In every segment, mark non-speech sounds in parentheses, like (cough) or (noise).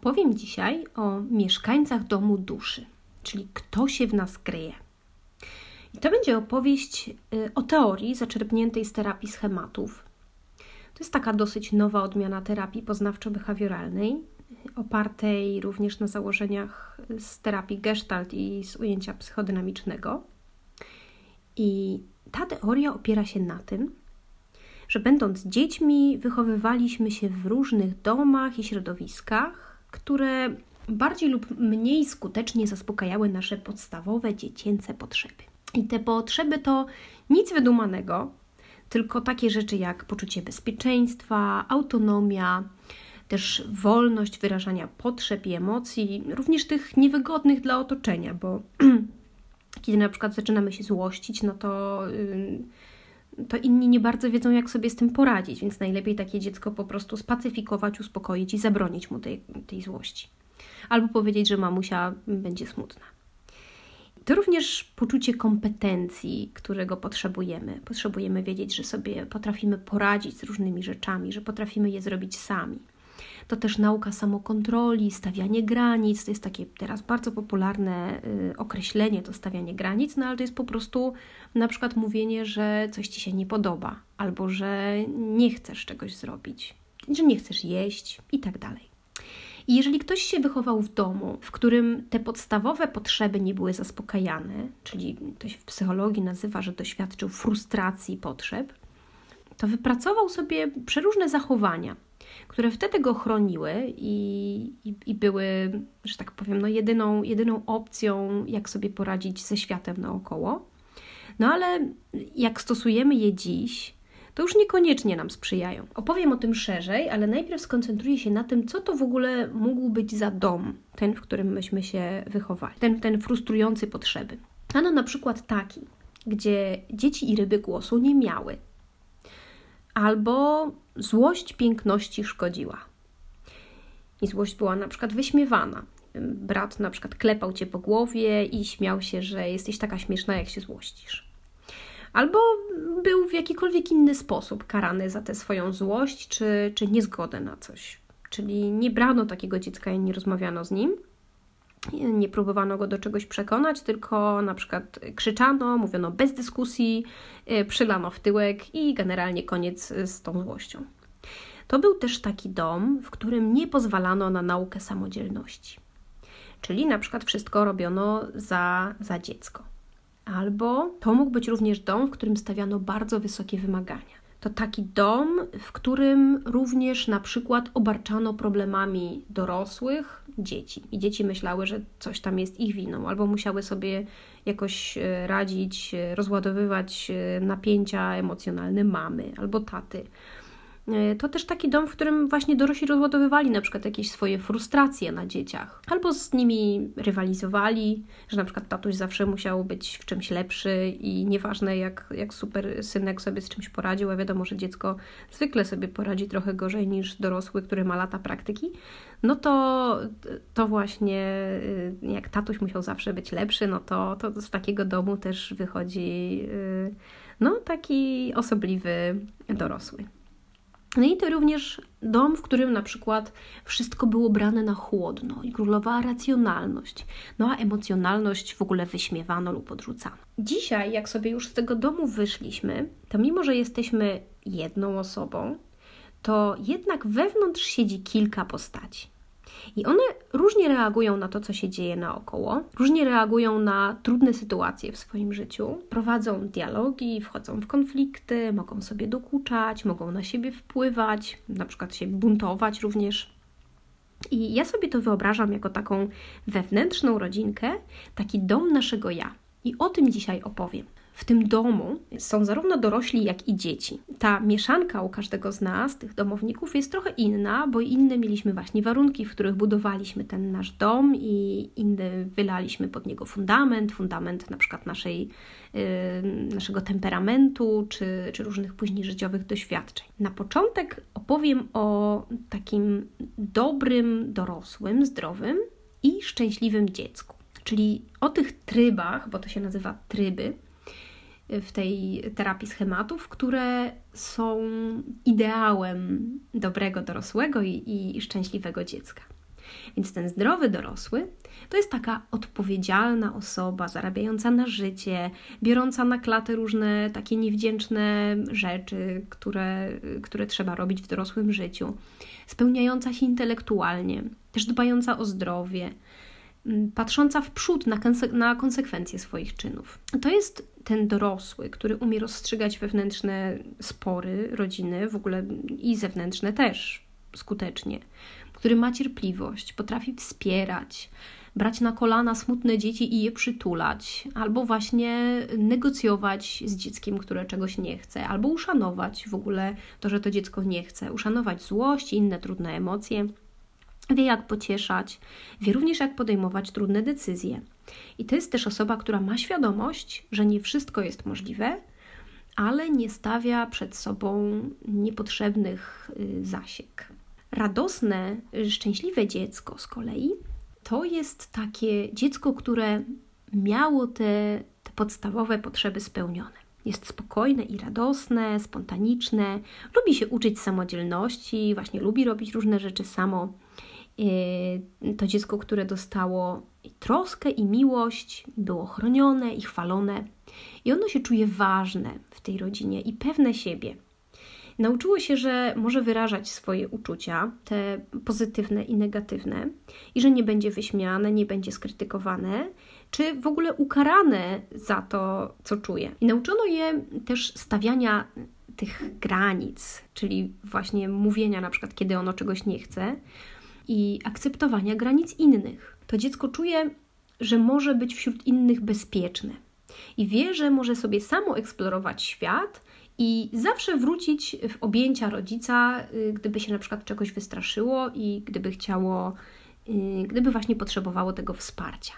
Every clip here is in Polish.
opowiem dzisiaj o mieszkańcach domu duszy, czyli kto się w nas kryje. I to będzie opowieść y, o teorii zaczerpniętej z terapii schematów. To jest taka dosyć nowa odmiana terapii poznawczo-behawioralnej, opartej również na założeniach z terapii gestalt i z ujęcia psychodynamicznego. I ta teoria opiera się na tym, że będąc dziećmi, wychowywaliśmy się w różnych domach i środowiskach, które bardziej lub mniej skutecznie zaspokajały nasze podstawowe dziecięce potrzeby. I te potrzeby to nic wydumanego, tylko takie rzeczy jak poczucie bezpieczeństwa, autonomia, też wolność wyrażania potrzeb i emocji, również tych niewygodnych dla otoczenia, bo (clears throat) kiedy na przykład zaczynamy się złościć, no to, to inni nie bardzo wiedzą, jak sobie z tym poradzić, więc najlepiej takie dziecko po prostu spacyfikować, uspokoić i zabronić mu tej, tej złości. Albo powiedzieć, że mamusia będzie smutna. To również poczucie kompetencji, którego potrzebujemy. Potrzebujemy wiedzieć, że sobie potrafimy poradzić z różnymi rzeczami, że potrafimy je zrobić sami. To też nauka samokontroli, stawianie granic. To jest takie teraz bardzo popularne y, określenie, to stawianie granic, no ale to jest po prostu na przykład mówienie, że coś ci się nie podoba, albo że nie chcesz czegoś zrobić, że nie chcesz jeść i tak dalej. I jeżeli ktoś się wychował w domu, w którym te podstawowe potrzeby nie były zaspokajane, czyli to się w psychologii nazywa, że doświadczył frustracji potrzeb, to wypracował sobie przeróżne zachowania, które wtedy go chroniły i, i, i, były, że tak powiem, no jedyną, jedyną opcją, jak sobie poradzić ze światem naokoło. No ale jak stosujemy je dziś, to już niekoniecznie nam sprzyjają. Opowiem o tym szerzej, ale najpierw skoncentruję się na tym, co to w ogóle mógł być za dom, ten, w którym myśmy się wychowali, ten, ten frustrujący potrzeby. Ano na przykład taki, gdzie dzieci i ryby głosu nie miały, albo złość piękności szkodziła. I złość była na przykład wyśmiewana. Brat na przykład klepał cię po głowie i śmiał się, że jesteś taka śmieszna, jak się złościsz albo był w jakikolwiek inny sposób karany za tę swoją złość czy, czy niezgodę na coś. Czyli nie brano takiego dziecka i nie rozmawiano z nim, nie próbowano go do czegoś przekonać, tylko na przykład krzyczano, mówiono bez dyskusji, y, przylano w tyłek i generalnie koniec z tą złością. To był też taki dom, w którym nie pozwalano na naukę samodzielności. Czyli na przykład wszystko robiono za, za dziecko. Albo to mógł być również dom, w którym stawiano bardzo wysokie wymagania. To taki dom, w którym również na przykład obarczano problemami dorosłych dzieci. I dzieci myślały, że coś tam jest ich winą, albo musiały sobie jakoś e, radzić, e, rozładowywać e, napięcia emocjonalne mamy albo taty. E, to też taki dom, w którym właśnie dorośli rozładowywali na przykład jakieś swoje frustracje na dzieciach, albo z nimi rywalizowali, że na przykład tatuś zawsze musiał być w czymś lepszy i nieważne jak, jak super synek sobie z czymś poradził, a wiadomo, że dziecko zwykle sobie poradzi trochę gorzej niż dorosły, który ma lata praktyki, no to, to właśnie y, jak tatuś musiał zawsze być lepszy, no to, to z takiego domu też wychodzi y, no taki osobliwy dorosły. No i to również dom, w którym na przykład wszystko było brane na chłodno i królowała racjonalność, no a emocjonalność w ogóle wyśmiewano lub odrzucano. Dzisiaj, jak sobie już z tego domu wyszliśmy, to mimo, że jesteśmy jedną osobą, to jednak wewnątrz siedzi kilka postaci. I one różnie reagują na to, co się dzieje naokoło, różnie reagują na trudne sytuacje w swoim życiu, prowadzą dialogi, wchodzą w konflikty, mogą sobie dokuczać, mogą na siebie wpływać, na przykład się buntować również. I ja sobie to wyobrażam jako taką wewnętrzną rodzinkę, taki dom naszego ja. I o tym dzisiaj opowiem w tym domu są zarówno dorośli, jak i dzieci. Ta mieszanka u każdego z nas, tych domowników, jest trochę inna, bo inne mieliśmy właśnie warunki, w których budowaliśmy ten nasz dom i inny wylaliśmy pod niego fundament, fundament na przykład naszej, yy, naszego temperamentu czy, czy różnych później życiowych doświadczeń. Na początek opowiem o takim dobrym, dorosłym, zdrowym i szczęśliwym dziecku. Czyli o tych trybach, bo to się nazywa tryby, w tej terapii schematów, które są ideałem dobrego dorosłego i, i szczęśliwego dziecka. Więc ten zdrowy dorosły to jest taka odpowiedzialna osoba, zarabiająca na życie, biorąca na klatę różne takie niewdzięczne rzeczy, które, które trzeba robić w dorosłym życiu, spełniająca się intelektualnie, też dbająca o zdrowie, patrząca w przód na, na konsekwencje swoich czynów. To jest ten dorosły, który umie rozstrzygać wewnętrzne spory rodziny, w ogóle i zewnętrzne też skutecznie, który ma cierpliwość, potrafi wspierać, brać na kolana smutne dzieci i je przytulać, albo właśnie negocjować z dzieckiem, które czegoś nie chce, albo uszanować w ogóle to, że to dziecko nie chce, uszanować złość i inne trudne emocje. Wie, jak pocieszać, wie również, jak podejmować trudne decyzje. I to jest też osoba, która ma świadomość, że nie wszystko jest możliwe, ale nie stawia przed sobą niepotrzebnych y, zasiek. Radosne, szczęśliwe dziecko z kolei to jest takie dziecko, które miało te, te podstawowe potrzeby spełnione. Jest spokojne i radosne, spontaniczne, lubi się uczyć samodzielności, właśnie lubi robić różne rzeczy samo. E, to dziecko, które dostało troskę i miłość, było chronione i chwalone, i ono się czuje ważne w tej rodzinie i pewne siebie. Nauczyło się, że może wyrażać swoje uczucia, te pozytywne i negatywne, i że nie będzie wyśmiane, nie będzie skrytykowane, czy w ogóle ukarane za to, co czuje. I nauczono je też stawiania tych granic, czyli właśnie mówienia na przykład, kiedy ono czegoś nie chce, i akceptowania granic innych. To dziecko czuje, że może być wśród innych bezpieczne i wie, że może sobie samo eksplorować świat i zawsze wrócić w objęcia rodzica, y, gdyby się na przykład czegoś wystraszyło i gdyby chciało, y, gdyby właśnie potrzebowało tego wsparcia.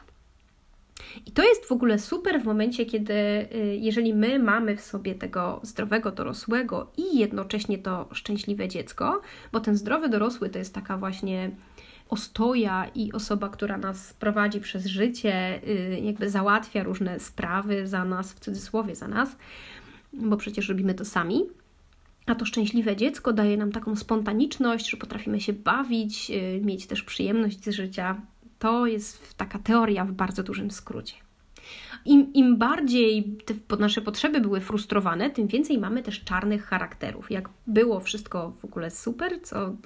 I to jest w ogóle super w momencie, kiedy y, jeżeli my mamy w sobie tego zdrowego dorosłego i jednocześnie to szczęśliwe dziecko, bo ten zdrowy dorosły to jest taka właśnie ostoja i osoba, która nas prowadzi przez życie, jakby załatwia różne sprawy za nas, w cudzysłowie za nas, bo przecież robimy to sami. A to szczęśliwe dziecko daje nam taką spontaniczność, że potrafimy się bawić, y, mieć też przyjemność z życia. To jest taka teoria w bardzo dużym skrócie. Im, Im bardziej te nasze potrzeby były frustrowane, tym więcej mamy też czarnych charakterów. Jak było wszystko w ogóle super, co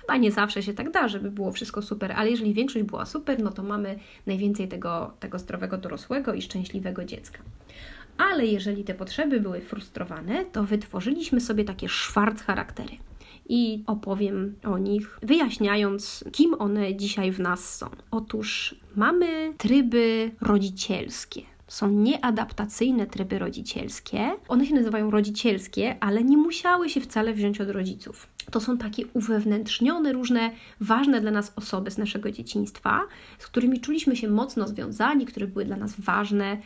chyba nie zawsze się tak da, żeby było wszystko super, ale jeżeli większość była super, no to mamy najwięcej tego, tego zdrowego dorosłego i szczęśliwego dziecka. Ale jeżeli te potrzeby były frustrowane, to wytworzyliśmy sobie takie szwarc charaktery. I opowiem o nich, wyjaśniając, kim one dzisiaj w nas są. Otóż mamy tryby rodzicielskie są nieadaptacyjne tryby rodzicielskie. One się nazywają rodzicielskie, ale nie musiały się wcale wziąć od rodziców. To są takie uwewnętrznione, różne ważne dla nas osoby z naszego dzieciństwa, z którymi czuliśmy się mocno związani, które były dla nas ważne,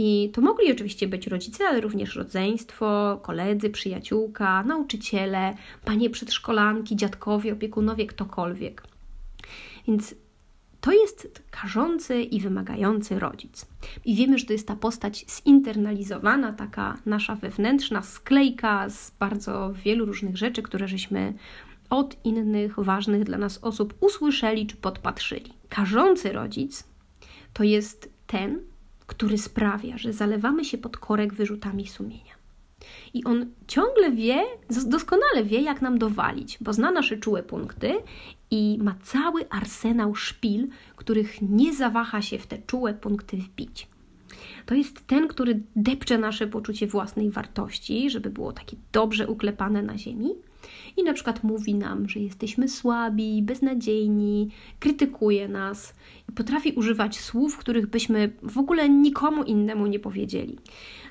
i to mogli oczywiście być rodzice, ale również rodzeństwo, koledzy, przyjaciółka, nauczyciele, panie przedszkolanki, dziadkowie, opiekunowie, ktokolwiek. Więc to jest karzący i wymagający rodzic. I wiemy, że to jest ta postać zinternalizowana, taka nasza wewnętrzna sklejka z bardzo wielu różnych rzeczy, które żeśmy od innych ważnych dla nas osób usłyszeli czy podpatrzyli. Karzący rodzic to jest ten, który sprawia, że zalewamy się pod korek wyrzutami sumienia. I on ciągle wie, doskonale wie, jak nam dowalić, bo zna nasze czułe punkty i ma cały arsenał szpil, których nie zawaha się w te czułe punkty wbić. To jest ten, który depcze nasze poczucie własnej wartości, żeby było takie dobrze uklepane na ziemi. I na przykład mówi nam, że jesteśmy słabi, beznadziejni, krytykuje nas i potrafi używać słów, których byśmy w ogóle nikomu innemu nie powiedzieli.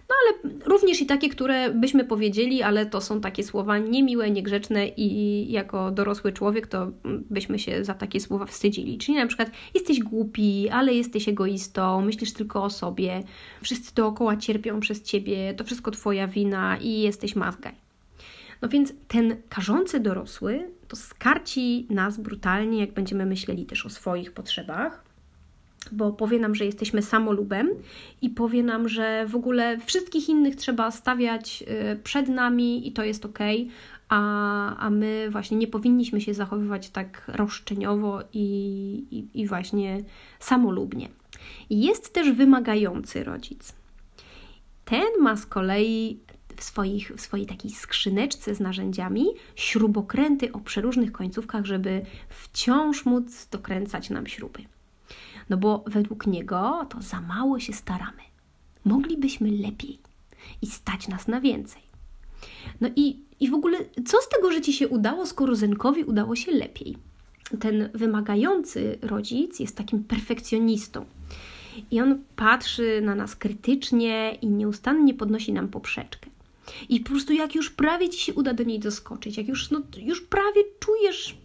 No ale również i takie, które byśmy powiedzieli, ale to są takie słowa niemiłe, niegrzeczne i jako dorosły człowiek to byśmy się za takie słowa wstydzili. Czyli na przykład jesteś głupi, ale jesteś egoistą, myślisz tylko o sobie, wszyscy dookoła cierpią przez ciebie, to wszystko twoja wina i jesteś mazgaj. No więc ten karzący dorosły to skarci nas brutalnie, jak będziemy myśleli też o swoich potrzebach, bo powie nam, że jesteśmy samolubem i powie nam, że w ogóle wszystkich innych trzeba stawiać y, przed nami i to jest ok, a, a my właśnie nie powinniśmy się zachowywać tak roszczeniowo i, i, i właśnie samolubnie. Jest też wymagający rodzic. Ten ma z kolei w, swoich, w swojej takiej skrzyneczce z narzędziami śrubokręty o przeróżnych końcówkach, żeby wciąż móc dokręcać nam śruby. No bo według niego to za mało się staramy. Moglibyśmy lepiej i stać nas na więcej. No i, i w ogóle, co z tego, że ci się udało, skoro Zenkowi udało się lepiej? Ten wymagający rodzic jest takim perfekcjonistą. I on patrzy na nas krytycznie i nieustannie podnosi nam poprzeczkę. I po prostu jak już prawie ci się uda do niej doskoczyć, jak już, no, już prawie czujesz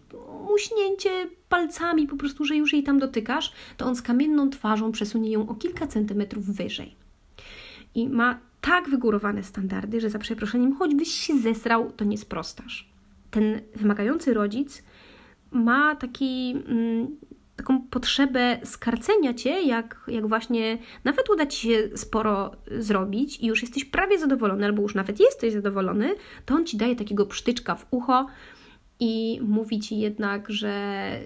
muśnięcie palcami, po prostu, że już jej tam dotykasz, to on z kamienną twarzą przesunie ją o kilka centymetrów wyżej. I ma tak wygórowane standardy, że za przeproszeniem, choćbyś się zesrał, to nie sprostasz. Ten wymagający rodzic ma taki, mm, taką potrzebę skarcenia cię, jak, jak właśnie nawet uda ci się sporo zrobić i już jesteś prawie zadowolony, albo już nawet jesteś zadowolony, to on ci daje takiego psztyczka w ucho i mówi ci jednak, że,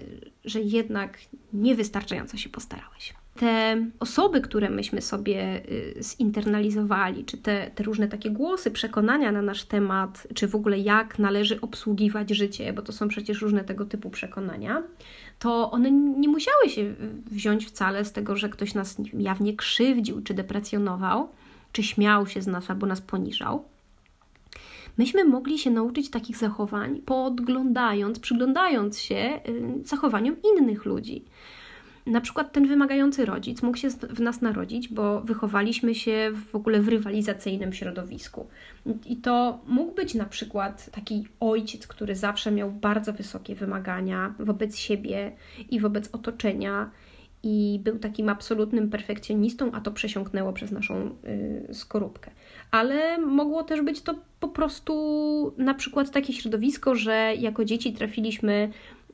że jednak niewystarczająco się postarałeś. Te osoby, które myśmy sobie y, zinternalizowali, czy te, te różne takie głosy, przekonania na nasz temat, czy w ogóle jak należy obsługiwać życie, bo to są przecież różne tego typu przekonania, to one nie musiały się wziąć wcale z tego, że ktoś nas jawnie krzywdził, czy deprecjonował, czy śmiał się z nas albo nas poniżał. Myśmy mogli się nauczyć takich zachowań, podglądając, przyglądając się y, zachowaniom innych ludzi na przykład ten wymagający rodzic mógł się w nas narodzić, bo wychowaliśmy się w ogóle w rywalizacyjnym środowisku. I to mógł być na przykład taki ojciec, który zawsze miał bardzo wysokie wymagania wobec siebie i wobec otoczenia. I był takim absolutnym perfekcjonistą, a to przesiąknęło przez naszą y, skorupkę. Ale mogło też być to po prostu na przykład takie środowisko, że jako dzieci trafiliśmy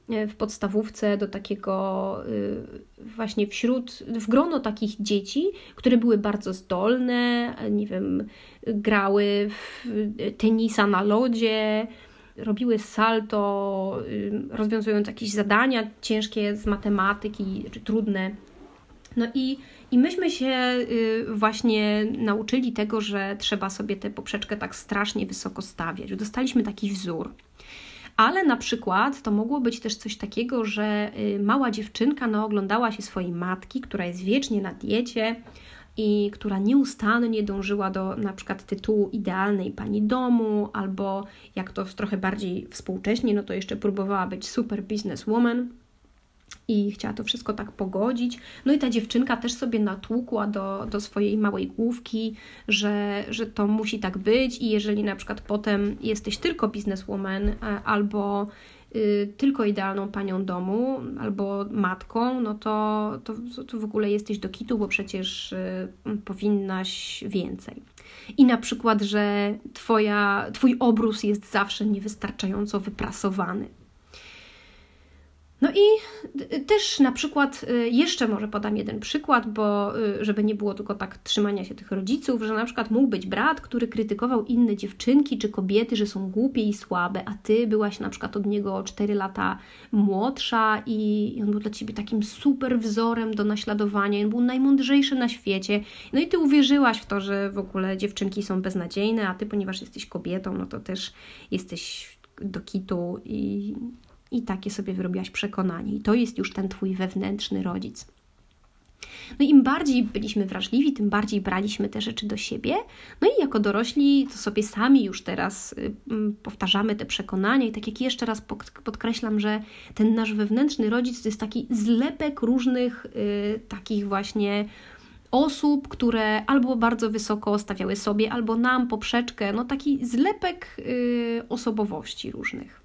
w podstawówce do takiego y, właśnie wśród, w grono takich dzieci, które były bardzo zdolne, nie wiem, grały w tenisa na lodzie, robiły salto, y, rozwiązując jakieś zadania ciężkie z matematyki, czy trudne. No i, i myśmy się y, właśnie nauczyli tego, że trzeba sobie tę poprzeczkę tak strasznie wysoko stawiać. Dostaliśmy taki wzór. Ale na przykład to mogło być też coś takiego, że y, mała dziewczynka no, oglądała się swojej matki, która jest wiecznie na diecie i która nieustannie dążyła do na przykład tytułu idealnej pani domu, albo jak to trochę bardziej współcześnie, no to jeszcze próbowała być super businesswoman i chciała to wszystko tak pogodzić. No i ta dziewczynka też sobie natłukła do, do swojej małej główki, że, że to musi tak być i jeżeli na przykład potem jesteś tylko bizneswoman e, albo y, tylko idealną panią domu albo matką, no to, to, to w ogóle jesteś do kitu, bo przecież y, powinnaś więcej. I na przykład, że twoja, twój obrus jest zawsze niewystarczająco wyprasowany. No i y, też na przykład, y, jeszcze może podam jeden przykład, bo y, żeby nie było tylko tak trzymania się tych rodziców, że na przykład mógł być brat, który krytykował inne dziewczynki czy kobiety, że są głupie i słabe, a ty byłaś na przykład od niego 4 lata młodsza i on był dla ciebie takim super wzorem do naśladowania, on był najmądrzejszy na świecie. No i ty uwierzyłaś w to, że w ogóle dziewczynki są beznadziejne, a ty, ponieważ jesteś kobietą, no to też jesteś do kitu i i takie sobie wyrobiłaś przekonanie. I to jest już ten twój wewnętrzny rodzic. No im bardziej byliśmy wrażliwi, tym bardziej braliśmy te rzeczy do siebie. No i jako dorośli to sobie sami już teraz powtarzamy te przekonania i tak jak jeszcze raz podkreślam, że ten nasz wewnętrzny rodzic to jest taki zlepek różnych y, takich właśnie osób, które albo bardzo wysoko stawiały sobie, albo nam poprzeczkę, no taki zlepek y, osobowości różnych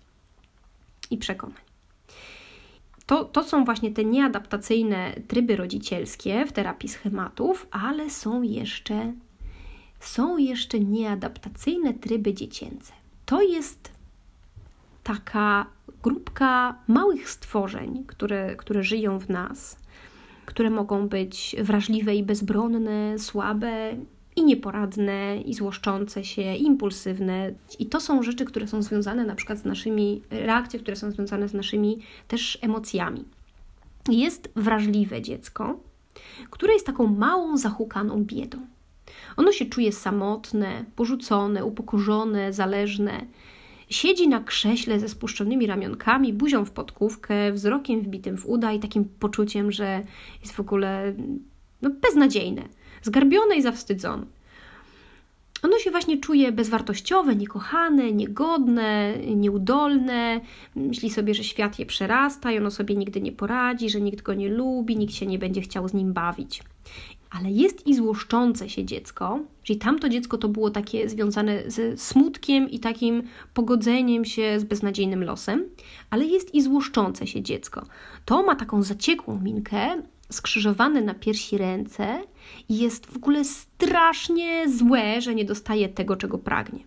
i przekonań. To, to są właśnie te nieadaptacyjne tryby rodzicielskie w terapii schematów, ale są jeszcze, są jeszcze nieadaptacyjne tryby dziecięce. To jest taka grupka małych stworzeń, które, które żyją w nas, które mogą być wrażliwe i bezbronne, słabe i nieporadne, i złoszczące się, i impulsywne. I to są rzeczy, które są związane na przykład z naszymi, reakcje, które są związane z naszymi też emocjami. Jest wrażliwe dziecko, które jest taką małą, zahukaną biedą. Ono się czuje samotne, porzucone, upokorzone, zależne. Siedzi na krześle ze spuszczonymi ramionkami, buzią w podkówkę, wzrokiem wbitym w uda i takim poczuciem, że jest w ogóle no, beznadziejne, zgarbione i zawstydzone. Ono się właśnie czuje bezwartościowe, niekochane, niegodne, nieudolne. Myśli sobie, że świat je przerasta i ono sobie nigdy nie poradzi, że nikt go nie lubi, nikt się nie będzie chciał z nim bawić ale jest i złoszczące się dziecko, czyli tamto dziecko to było takie związane ze smutkiem i takim pogodzeniem się z beznadziejnym losem, ale jest i złoszczące się dziecko. To ma taką zaciekłą minkę, skrzyżowane na piersi ręce i jest w ogóle strasznie złe, że nie dostaje tego, czego pragnie.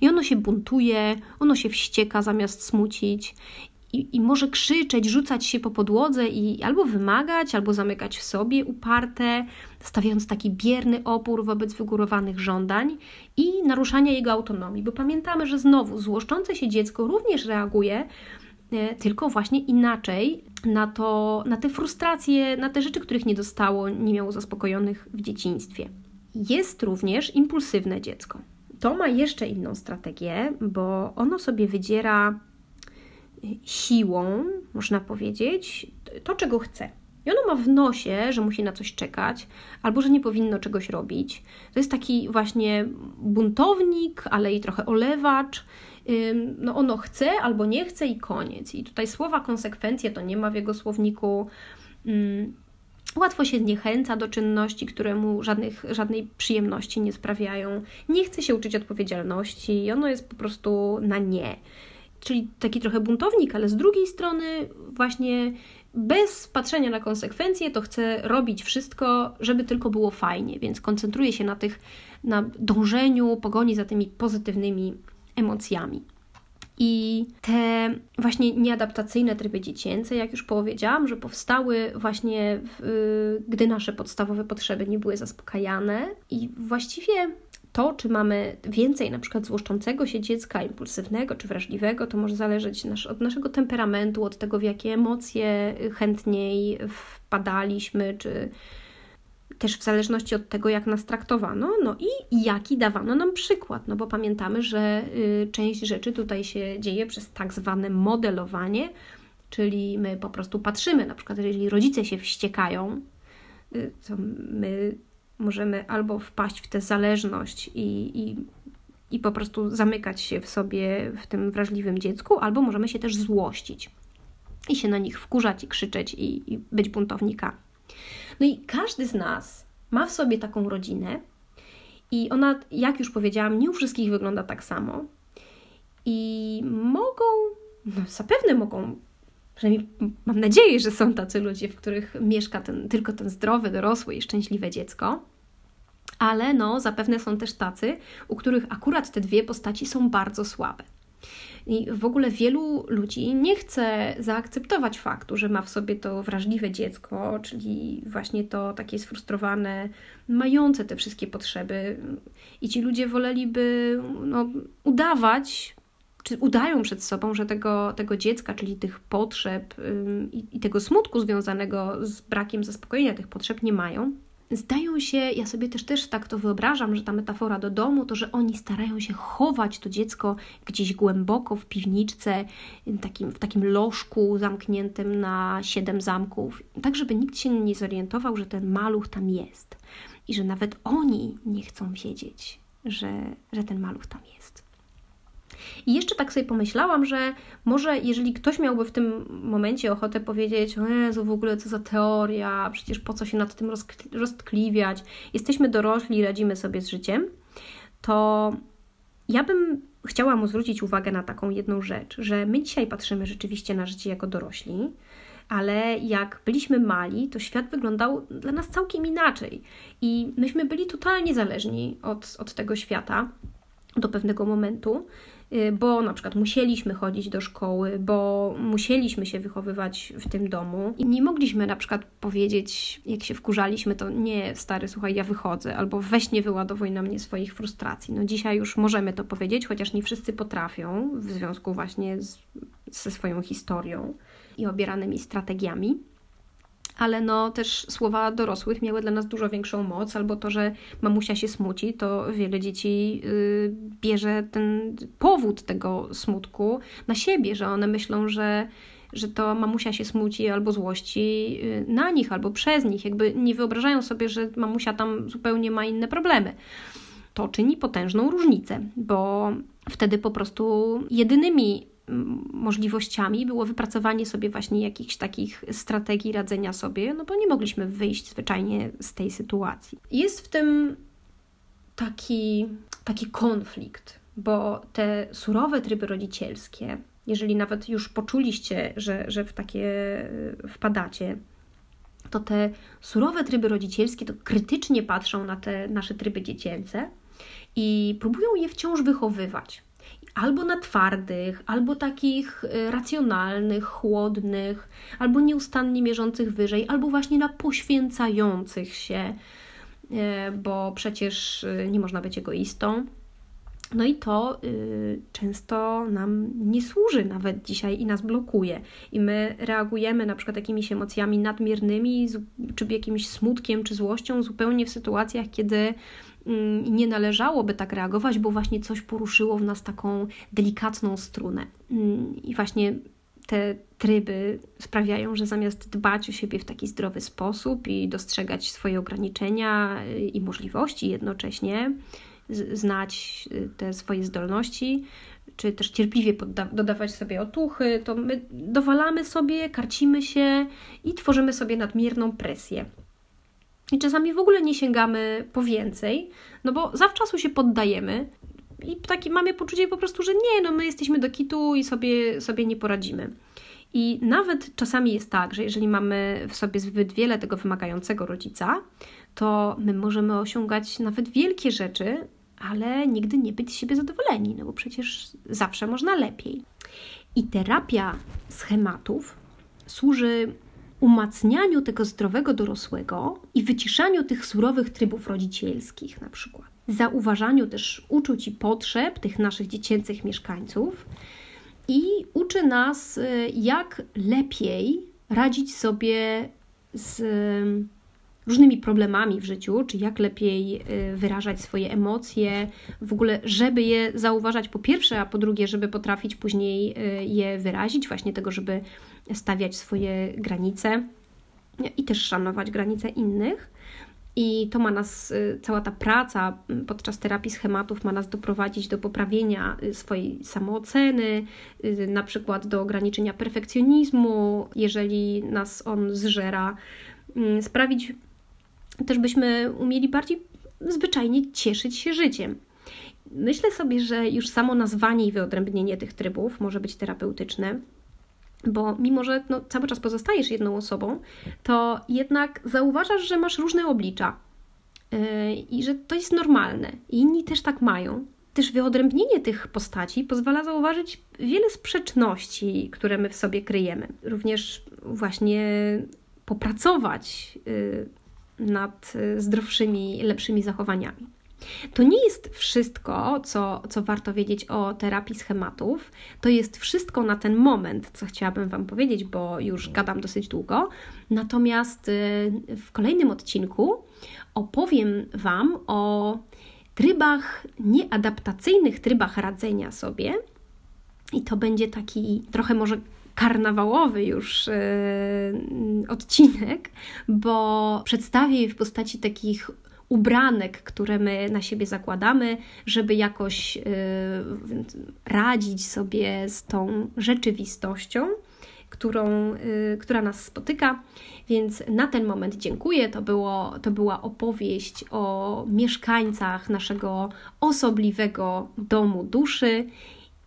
I ono się buntuje, ono się wścieka zamiast smucić i, i może krzyczeć, rzucać się po podłodze i albo wymagać, albo zamykać w sobie uparte, stawiając taki bierny opór wobec wygórowanych żądań i naruszania jego autonomii, bo pamiętamy, że znowu złoszczące się dziecko również reaguje tylko właśnie inaczej na, to, na te frustracje, na te rzeczy, których nie dostało, nie miało zaspokojonych w dzieciństwie. Jest również impulsywne dziecko. To ma jeszcze inną strategię, bo ono sobie wydziera siłą, można powiedzieć, to, czego chce. I ono ma w nosie, że musi na coś czekać, albo że nie powinno czegoś robić. To jest taki właśnie buntownik, ale i trochę olewacz. No ono chce albo nie chce i koniec. I tutaj słowa konsekwencje to nie ma w jego słowniku. Łatwo się zniechęca do czynności, które mu żadnych, żadnej przyjemności nie sprawiają. Nie chce się uczyć odpowiedzialności i ono jest po prostu na nie czyli taki trochę buntownik, ale z drugiej strony właśnie bez patrzenia na konsekwencje, to chce robić wszystko, żeby tylko było fajnie, więc koncentruje się na tych, na dążeniu, pogoni za tymi pozytywnymi emocjami. I te właśnie nieadaptacyjne tryby dziecięce, jak już powiedziałam, że powstały właśnie, w, gdy nasze podstawowe potrzeby nie były zaspokajane, i właściwie to, czy mamy więcej na przykład złoszczącego się dziecka, impulsywnego czy wrażliwego, to może zależeć nasz, od naszego temperamentu, od tego, w jakie emocje chętniej wpadaliśmy, czy też w zależności od tego, jak nas traktowano, no i jaki dawano nam przykład, no bo pamiętamy, że y, część rzeczy tutaj się dzieje przez tak zwane modelowanie, czyli my po prostu patrzymy, na przykład jeżeli rodzice się wściekają, y, to my możemy albo wpaść w tę zależność i, i, i po prostu zamykać się w sobie, w tym wrażliwym dziecku, albo możemy się też złościć i się na nich wkurzać i krzyczeć i, i być buntownikami. No i każdy z nas ma w sobie taką rodzinę, i ona, jak już powiedziałam, nie u wszystkich wygląda tak samo. I mogą, no zapewne mogą przynajmniej mam nadzieję, że są tacy ludzie, w których mieszka ten, tylko ten zdrowe, dorosłe i szczęśliwe dziecko. Ale no, zapewne są też tacy, u których akurat te dwie postaci są bardzo słabe. I w ogóle wielu ludzi nie chce zaakceptować faktu, że ma w sobie to wrażliwe dziecko, czyli właśnie to takie sfrustrowane, mające te wszystkie potrzeby. I ci ludzie woleliby no, udawać, czy udają przed sobą, że tego, tego dziecka, czyli tych potrzeb i, i tego smutku związanego z brakiem zaspokojenia tych potrzeb nie mają. Zdają się, ja sobie też też tak to wyobrażam, że ta metafora do domu, to że oni starają się chować to dziecko gdzieś głęboko w piwniczce, takim, w takim lożku zamkniętym na siedem zamków, tak żeby nikt się nie zorientował, że ten maluch tam jest i że nawet oni nie chcą wiedzieć, że, że ten maluch tam jest. I jeszcze tak sobie pomyślałam, że może jeżeli ktoś miałby w tym momencie ochotę powiedzieć, o Jezu, w ogóle co za teoria, przecież po co się nad tym roztkliwiać, jesteśmy dorośli, radzimy sobie z życiem, to ja bym chciała mu zwrócić uwagę na taką jedną rzecz, że my dzisiaj patrzymy rzeczywiście na życie jako dorośli, ale jak byliśmy mali, to świat wyglądał dla nas całkiem inaczej. I myśmy byli totalnie zależni od, od tego świata do pewnego momentu, bo na przykład musieliśmy chodzić do szkoły, bo musieliśmy się wychowywać w tym domu i nie mogliśmy na przykład powiedzieć, jak się wkurzaliśmy, to nie, stary, słuchaj, ja wychodzę, albo weź nie wyładowuj na mnie swoich frustracji. No dzisiaj już możemy to powiedzieć, chociaż nie wszyscy potrafią w związku właśnie z, ze swoją historią i obieranymi strategiami ale no też słowa dorosłych miały dla nas dużo większą moc, albo to, że mamusia się smuci, to wiele dzieci yy, bierze ten powód tego smutku na siebie, że one myślą, że że to mamusia się smuci albo złości y, na nich, albo przez nich. Jakby nie wyobrażają sobie, że mamusia tam zupełnie ma inne problemy. To czyni potężną różnicę, bo wtedy po prostu jedynymi możliwościami było wypracowanie sobie właśnie jakichś takich strategii radzenia sobie, no bo nie mogliśmy wyjść zwyczajnie z tej sytuacji. Jest w tym taki, taki konflikt, bo te surowe tryby rodzicielskie, jeżeli nawet już poczuliście, że, że w takie wpadacie, to te surowe tryby rodzicielskie to krytycznie patrzą na te nasze tryby dziecięce i próbują je wciąż wychowywać albo na twardych, albo takich y, racjonalnych, chłodnych, albo nieustannie mierzących wyżej, albo właśnie na poświęcających się, y, bo przecież y, nie można być egoistą. No i to często nam nie służy nawet dzisiaj i nas blokuje. I my reagujemy na przykład jakimiś emocjami nadmiernymi, czy jakimś smutkiem, czy złością, zupełnie w sytuacjach, kiedy nie należałoby tak reagować, bo właśnie coś poruszyło w nas taką delikatną strunę. Mm, I właśnie te tryby sprawiają, że zamiast dbać o siebie w taki zdrowy sposób i dostrzegać swoje ograniczenia y, i możliwości jednocześnie, znać y, te swoje zdolności, czy też cierpliwie dodawać sobie otuchy, to my dowalamy sobie, karcimy się i tworzymy sobie nadmierną presję. I czasami w ogóle nie sięgamy po więcej, no bo zawczasu się poddajemy i taki mamy poczucie po prostu, że nie, no my jesteśmy do kitu i sobie, sobie nie poradzimy. I nawet czasami jest tak, że jeżeli mamy w sobie zbyt wiele tego wymagającego rodzica, to my możemy osiągać nawet wielkie rzeczy, ale nigdy nie być z siebie zadowoleni, no bo przecież zawsze można lepiej. I terapia schematów służy umacnianiu tego zdrowego dorosłego i wyciszaniu tych surowych trybów rodzicielskich, na przykład. Zauważaniu też uczuć i potrzeb tych naszych dziecięcych mieszkańców i uczy nas, y, jak lepiej radzić sobie z różnymi problemami w życiu, czy jak lepiej y, wyrażać swoje emocje, w ogóle, żeby je zauważać po pierwsze, a po drugie, żeby potrafić później y, je wyrazić, właśnie tego, żeby stawiać swoje granice i też szanować granice innych. I to ma nas, y, cała ta praca podczas terapii schematów ma nas doprowadzić do poprawienia swojej samooceny, na przykład do ograniczenia perfekcjonizmu, jeżeli nas on zżera, sprawić też byśmy umieli bardziej zwyczajnie cieszyć się życiem. Myślę sobie, że już samo nazwanie i wyodrębnienie tych trybów może być terapeutyczne, bo mimo, że no, cały czas pozostajesz jedną osobą, to jednak zauważasz, że masz różne oblicza yy, i że to jest normalne. Inni też tak mają. Też wyodrębnienie tych postaci pozwala zauważyć wiele sprzeczności, które my w sobie kryjemy. Również właśnie popracować. Yy, nad y, zdrowszymi, lepszymi zachowaniami. To nie jest wszystko, co, co warto wiedzieć o terapii schematów. To jest wszystko na ten moment, co chciałabym Wam powiedzieć, bo już gadam dosyć długo. Natomiast y, w kolejnym odcinku opowiem Wam o trybach nieadaptacyjnych, trybach radzenia sobie. I to będzie taki trochę może karnawałowy już yy, odcinek, bo przedstawię je w postaci takich ubranek, które my na siebie zakładamy, żeby jakoś yy, radzić sobie z tą rzeczywistością, którą, yy, która nas spotyka. Więc na ten moment dziękuję. To, było, to była opowieść o mieszkańcach naszego osobliwego domu duszy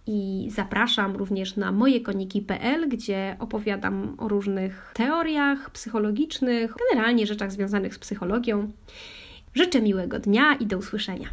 i zapraszam również na mojekoniki.pl, gdzie opowiadam o różnych teoriach psychologicznych, generalnie rzeczach związanych z psychologią. Życzę miłego dnia i do usłyszenia.